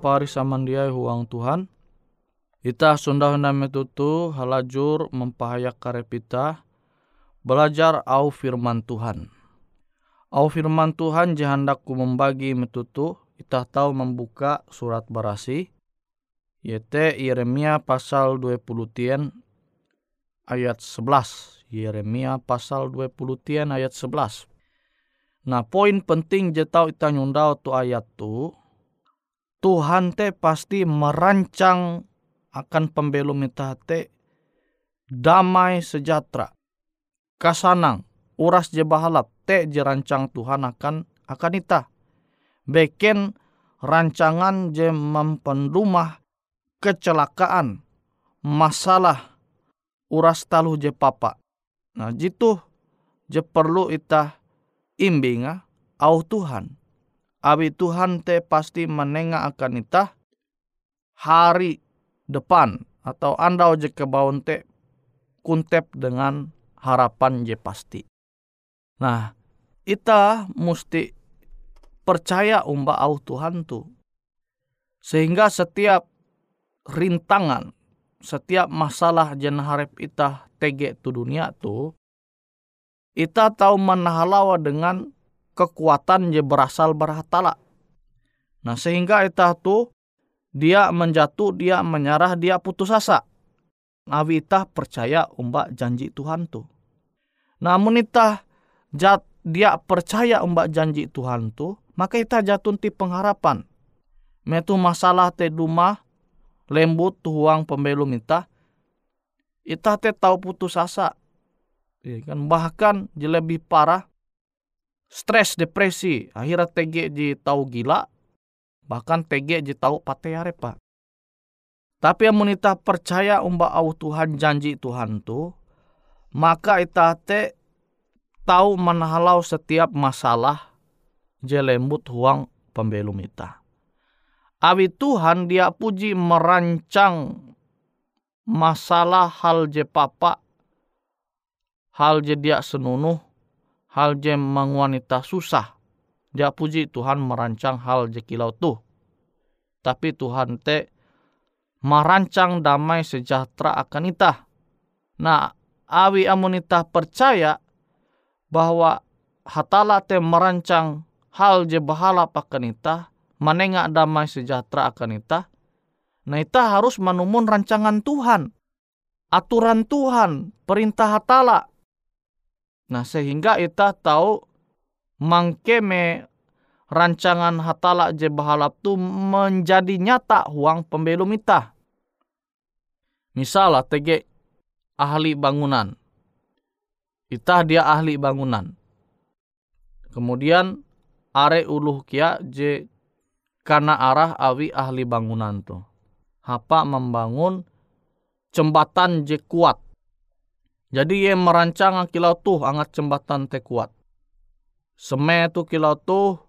Shalom pari samandiai huang Tuhan. Ita sunda hendak metutu halajur mempahayak karepita belajar au firman Tuhan. Au firman Tuhan jahandaku membagi metutu ita tahu membuka surat barasi yaitu Yeremia pasal 20 tian ayat 11. Yeremia pasal 20 tian ayat 11. Nah poin penting je tahu nyundau tu ayat tu Tuhan te pasti merancang akan pembelum ita te damai sejahtera. Kasanang, uras je bahalap, te je rancang Tuhan akan akan ita. Beken rancangan je mempendumah kecelakaan, masalah, uras taluh je papa. Nah jitu je perlu ita imbinga au Tuhan Abi Tuhan te pasti menengah akan ita hari depan atau anda je kebaun te kuntep dengan harapan je pasti. Nah, ita mesti percaya umba au Tuhan tu. Sehingga setiap rintangan, setiap masalah jen harap ita tege tu dunia tu, ita tahu menahalawa dengan kekuatan je berasal berhatala. Nah sehingga itu tu dia menjatuh, dia menyerah, dia putus asa. Nabi itah percaya umbak janji Tuhan tu. Namun itah jat, dia percaya umbak janji Tuhan tu, maka itah jatuh ti pengharapan. Metu masalah te duma lembut tuang pembelum itah. Itah te tahu putus asa. Ya kan bahkan je lebih parah stres, depresi, akhirnya TG di tahu gila, bahkan TG di tahu pateare pak. Tapi yang menita percaya umba au Tuhan janji Tuhan tu, maka ita te tahu menahalau setiap masalah je lembut huang pembelum ita. Abi Tuhan dia puji merancang masalah hal je papa, hal je dia senunuh, hal je mengwanita susah. Dia puji Tuhan merancang hal je kilau tuh. Tapi Tuhan te merancang damai sejahtera akan ita. Nah, awi amunita percaya bahwa hatala te merancang hal je bahala akan ita, menengak damai sejahtera akan ita. Nah, ita harus menumun rancangan Tuhan, aturan Tuhan, perintah hatala Nah sehingga kita tahu mangkeme rancangan hatala je bahalap tu menjadi nyata huang pembelum ita. Misalnya tege ahli bangunan. Ita dia ahli bangunan. Kemudian are uluh kia je karena arah awi ahli bangunan tu. Hapa membangun jembatan je kuat jadi ia merancang kilau tuh angat jembatan te kuat. Seme tu kilau tuh,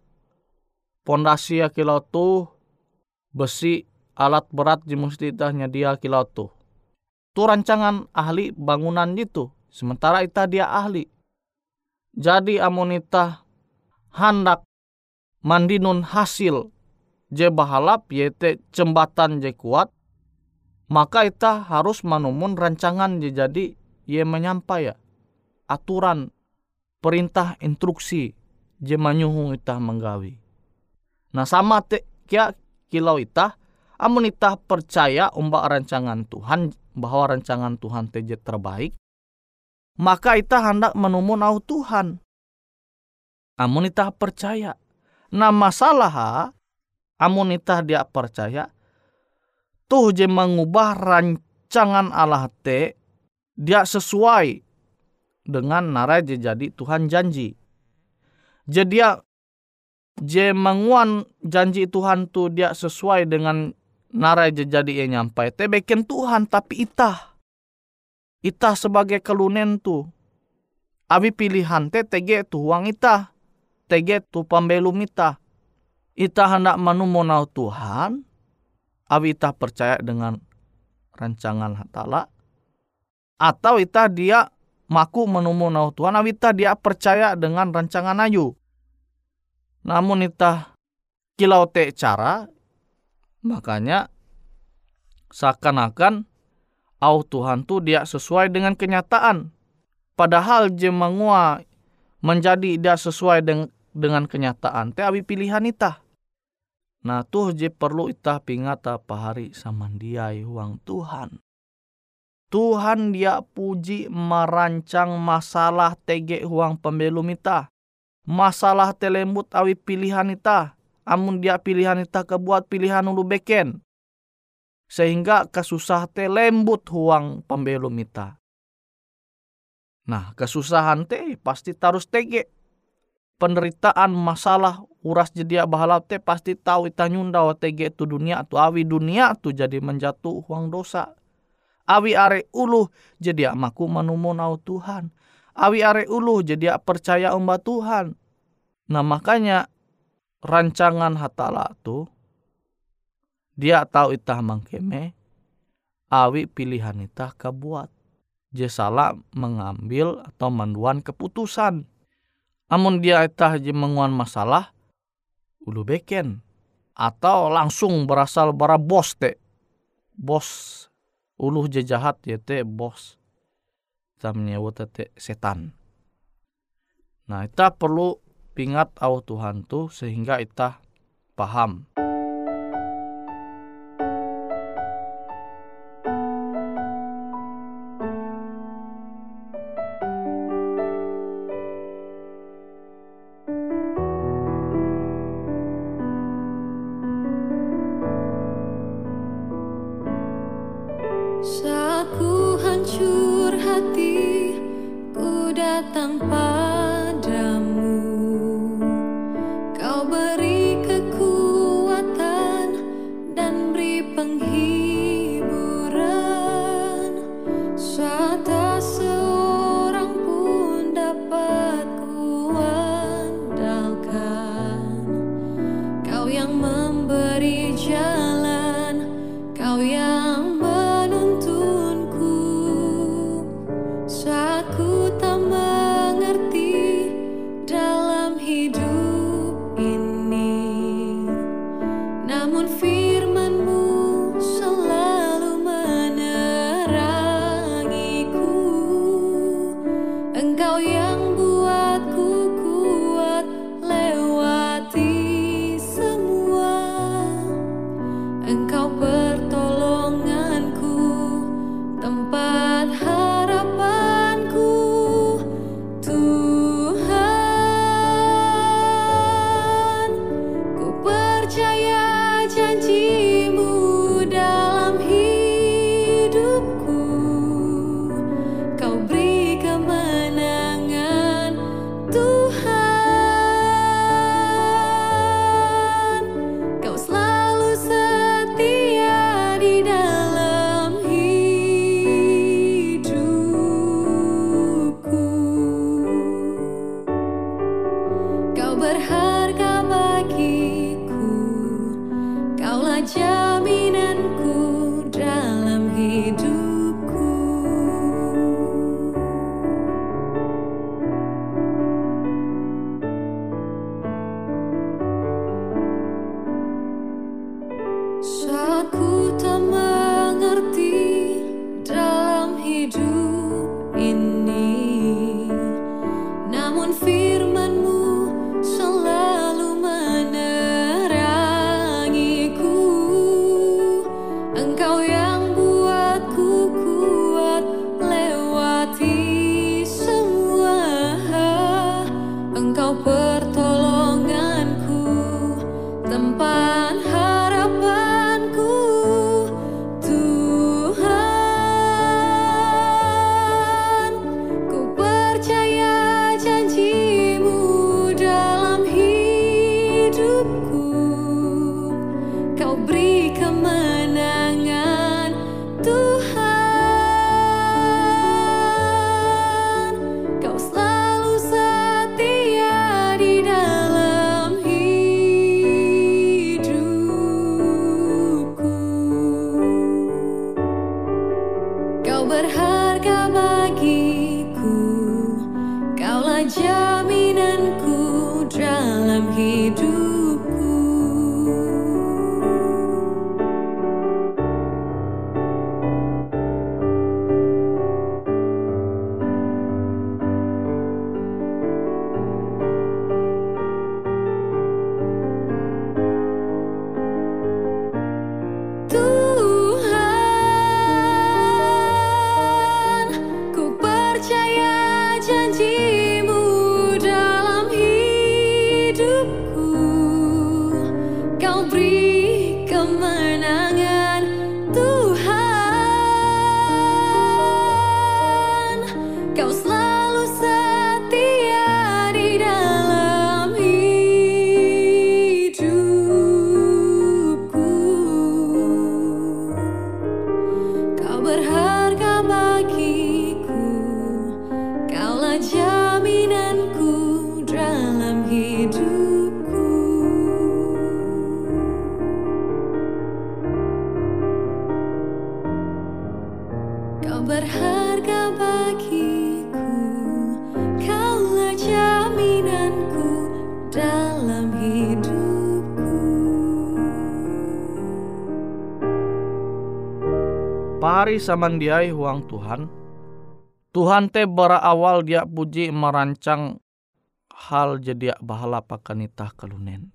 pondasi ya kilau tuh, besi alat berat di mustitahnya dia kilau tuh. Tu rancangan ahli bangunan itu. Sementara ita dia ahli. Jadi amonita hendak mandinun hasil je bahalap yaitu jembatan je kuat maka ita harus menumun rancangan je jadi ia menyampai ya, aturan perintah instruksi je manyuhung itah menggawi. Nah sama te kia kilau itah amun itah percaya umbak rancangan Tuhan bahwa rancangan Tuhan teje terbaik maka itah hendak menumun au Tuhan. Amun itah percaya. Nah masalah amun itah dia percaya tuh je mengubah rancangan Allah te dia sesuai dengan narai jadi Tuhan janji. Jadi dia je menguan janji Tuhan tu dia sesuai dengan narai jadi yang nyampai. Te beken Tuhan tapi itah. Itah sebagai kelunen tu. Abi pilihan te tege tu uang itah. Tege tu pembelum itah. Itah hendak menumonau Tuhan. Abi itah percaya dengan rancangan hatala atau ita dia maku menemu nau Tuhan awita dia percaya dengan rancangan ayu namun ita kilau te cara Makanya seakan-akan au Tuhan tu dia sesuai dengan kenyataan. Padahal je mengua menjadi dia sesuai dengan, dengan kenyataan. Te abi pilihan ita. Nah tuh je perlu ita pingata pahari samandiai huang Tuhan. Tuhan dia puji merancang masalah tege huang pembelum ita. Masalah telembut awi pilihan ita. Amun dia pilihan ita kebuat pilihan ulu beken sehingga kesusah te lembut huang pembelum ita. Nah, kesusahan te pasti tarus tege. Penderitaan masalah uras jadi bahalap te pasti tahu ita nyunda tege tu dunia tu awi dunia tu jadi menjatuh huang dosa. Awi are ulu jadi amaku manumonau Tuhan. Awi are ulu jadi percaya umba Tuhan. Nah makanya rancangan hatala tu dia tahu itah mangkeme awi pilihan itah kebuat je salah mengambil atau menduan keputusan amun dia itah je menguan masalah ulu beken atau langsung berasal bara bos te bos ulu je jahat ya te bos kita menyebut te setan nah kita perlu pingat au Tuhan tu sehingga kita paham. 家。Pari samandiai huang Tuhan. Tuhan te awal dia puji merancang hal jadi bahala pakan itah kalunen.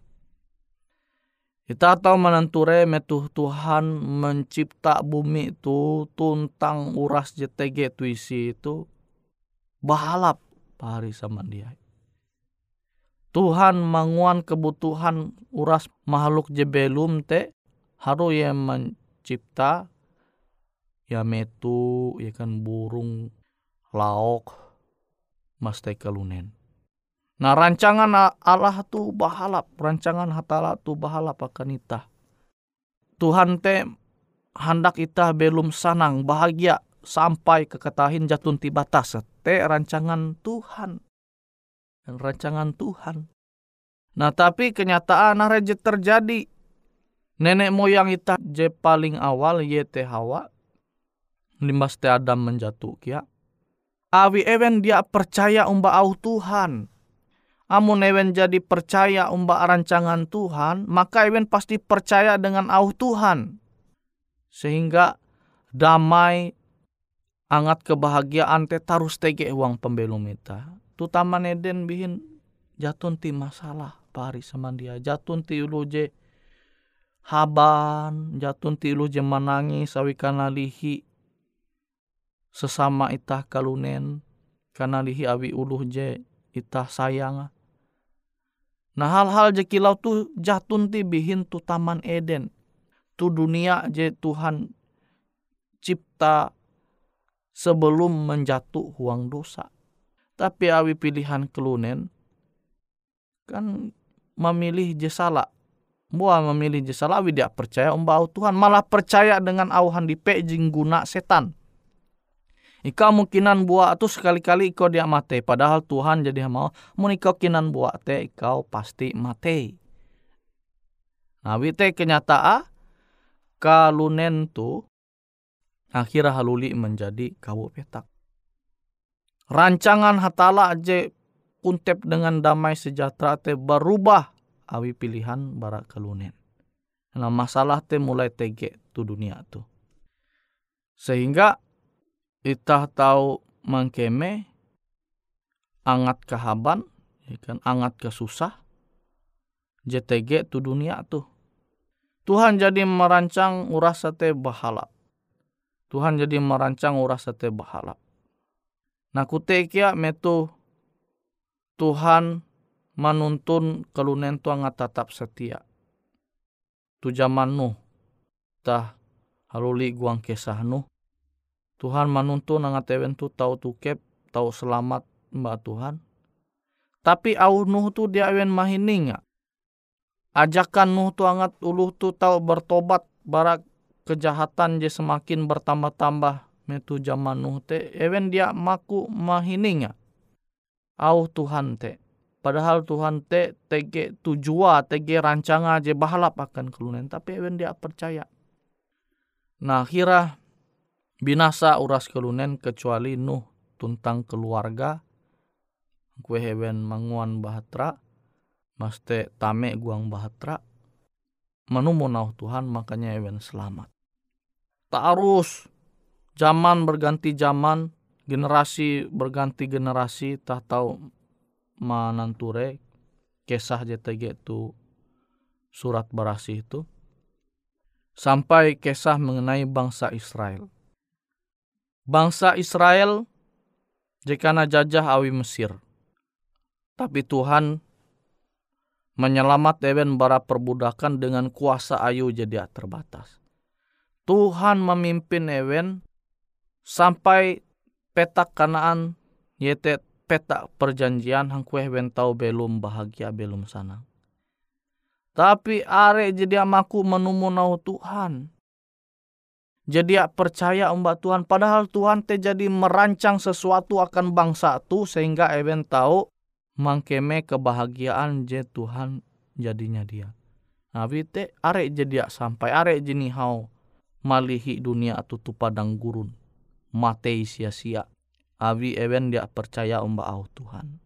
Kita tahu menenture metuh Tuhan mencipta bumi itu tuntang uras JTG tuisi itu bahalap pari samandiai. Tuhan manguan kebutuhan uras makhluk jebelum te haru yang mencipta ya metu ya kan burung laok mas kalunen. Nah rancangan Allah tu bahalap, rancangan hatala tu bahalap akan itah. Tuhan te hendak itah belum sanang bahagia sampai keketahin jatun ti batas te rancangan Tuhan dan rancangan Tuhan. Nah tapi kenyataan rejet terjadi nenek moyang itah je paling awal yete Hawa limbas te Adam menjatuh kia. Awi ewen dia percaya umba au Tuhan. Amun ewen jadi percaya umba rancangan Tuhan, maka ewen pasti percaya dengan au Tuhan. Sehingga damai, angat kebahagiaan te tarus tege uang pembelum ita. Tu taman Eden bihin jatun ti masalah pari dia Jatun ti ulu je haban, jatun ti ulu je manangis sawi lihi sesama itah kalunen karena lihi awi uluh je itah sayang. Nah hal-hal je kilau tu jatun ti bihin tu taman Eden. Tu dunia je Tuhan cipta sebelum menjatuh huang dosa. Tapi awi pilihan kelunen kan memilih je salah. Mua memilih je salah awi dia percaya umbau Tuhan malah percaya dengan auhan dipe guna setan Ika mungkinan buat tu sekali-kali ikau dia mati. Padahal Tuhan jadi mau mau ikau kinan buat te ikau pasti mati. Nah wite kenyataan kalunen tu akhirnya haluli menjadi kawu petak. Rancangan hatala aja kuntep dengan damai sejahtera te berubah awi pilihan barak kalunen. Nah masalah te mulai tege tu dunia tu. Sehingga itah tahu mangkeme angat kehaban ya angat ke susah JTG tu dunia tuh. Tuhan jadi merancang uras sate bahala. Tuhan jadi merancang uras sate bahala. Nah kutekia metu Tuhan menuntun kelunen tu angat tetap setia. Tu zaman nuh tah haluli guang kesah nuh Tuhan manuntun nangat ewen tu tahu tukep, tahu selamat mbak Tuhan. Tapi au nuh tu dia ewen mahininga. Ajakan nuh tu angat uluh tu tahu bertobat barak kejahatan je semakin bertambah-tambah metu zaman nuh te ewen dia maku mahininga. Au Tuhan te. Padahal Tuhan te tege tujua tege rancangan je bahalap akan kelunen tapi ewen dia percaya. Nah kira binasa uras kelunen kecuali Nuh tuntang keluarga. Kue hewen manguan bahtera maste tame guang bahtera menumu nauh Tuhan makanya hewen selamat. Tak harus zaman berganti zaman generasi berganti generasi tak tahu mananture kisah JTG itu surat berasi itu sampai kisah mengenai bangsa Israel bangsa Israel jika jajah awi Mesir. Tapi Tuhan menyelamat Ewen bara perbudakan dengan kuasa ayu jadi terbatas. Tuhan memimpin Ewen sampai petak kanaan Yete peta perjanjian hang kue tahu belum bahagia belum sana. Tapi are jadi amaku menemu Tuhan. Jadi percaya umba Tuhan. Padahal Tuhan te jadi merancang sesuatu akan bangsa tu sehingga even tahu mangkeme kebahagiaan je Tuhan jadinya dia. Nabi te are jadi sampai are jeni hau malihi dunia atau tu padang gurun. Matei sia-sia. Abi even dia percaya umba au Tuhan.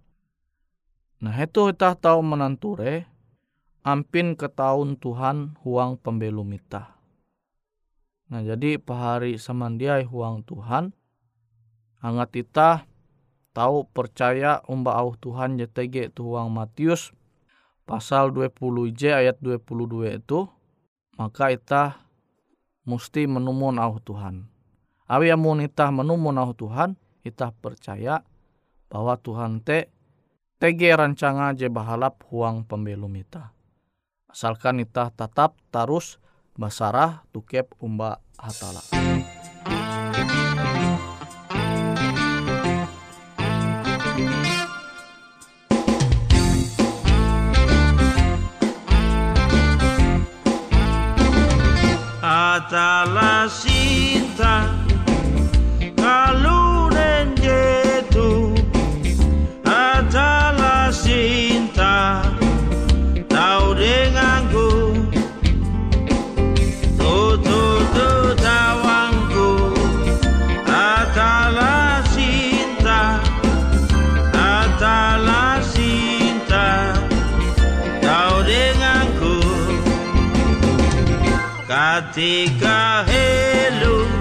Nah itu kita tahu menanture ampin ke tahun Tuhan huang pembelum ita. Nah jadi pahari samandiai huang Tuhan hangat ita tahu percaya umba au Tuhan JTG tu huang Matius pasal 20 J ayat 22 itu maka ita mesti menumun au Tuhan. Awi amun ita menumun au Tuhan, ita percaya bahwa Tuhan te tege rancanga je bahalap huang pembelum ita. Asalkan ita tetap terus basarah tukep umba hatala. Africa, hello.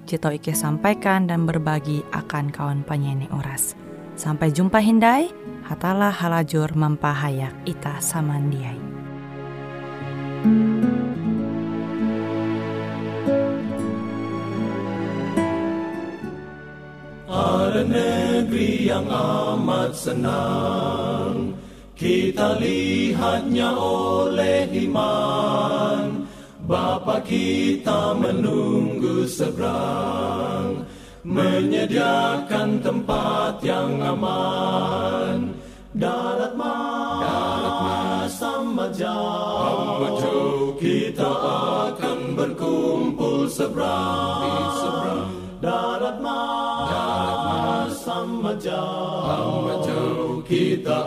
Jito Ike sampaikan dan berbagi akan kawan penyanyi oras. Sampai jumpa Hindai, hatalah halajur mempahayak ita samandiai. Ada negeri yang amat senang, kita lihatnya oleh iman Bapa kita menunggu seberang Menyediakan tempat yang aman. Darat mas, sama jauh Kita akan berkumpul seberang. Darat mas sama jauh Kita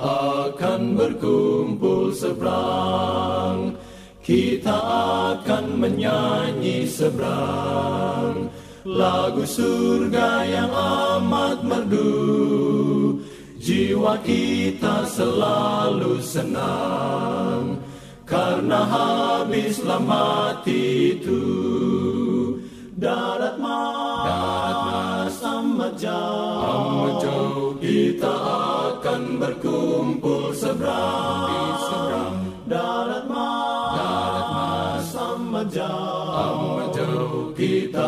akan berkumpul seberang kita akan menyanyi seberang lagu surga yang amat merdu. Jiwa kita selalu senang karena habislah mati itu. Darat mas, amat jauh. Kita akan berkumpul seberang, di seberang. Jauh, jauh. Kita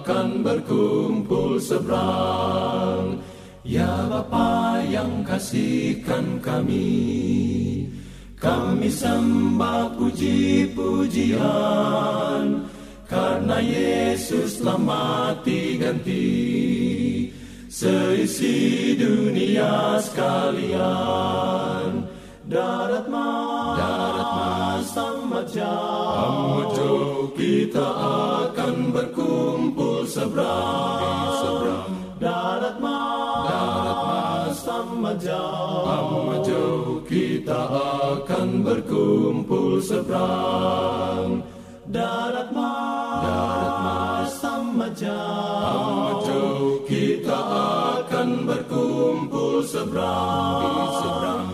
akan berkumpul seberang. Ya Bapa yang kasihkan kami, kami sembah puji-pujian karena Yesus telah mati ganti seisi dunia sekalian. Darat mas, darat mas amat jauh. Kita akan berkumpul seberang, seberang. Darat mas, darat mas amat jauh, amat jauh. Kita akan berkumpul seberang. Darat mas, darat mas sama jauh, amat jauh. Kita akan berkumpul seberang, seberang.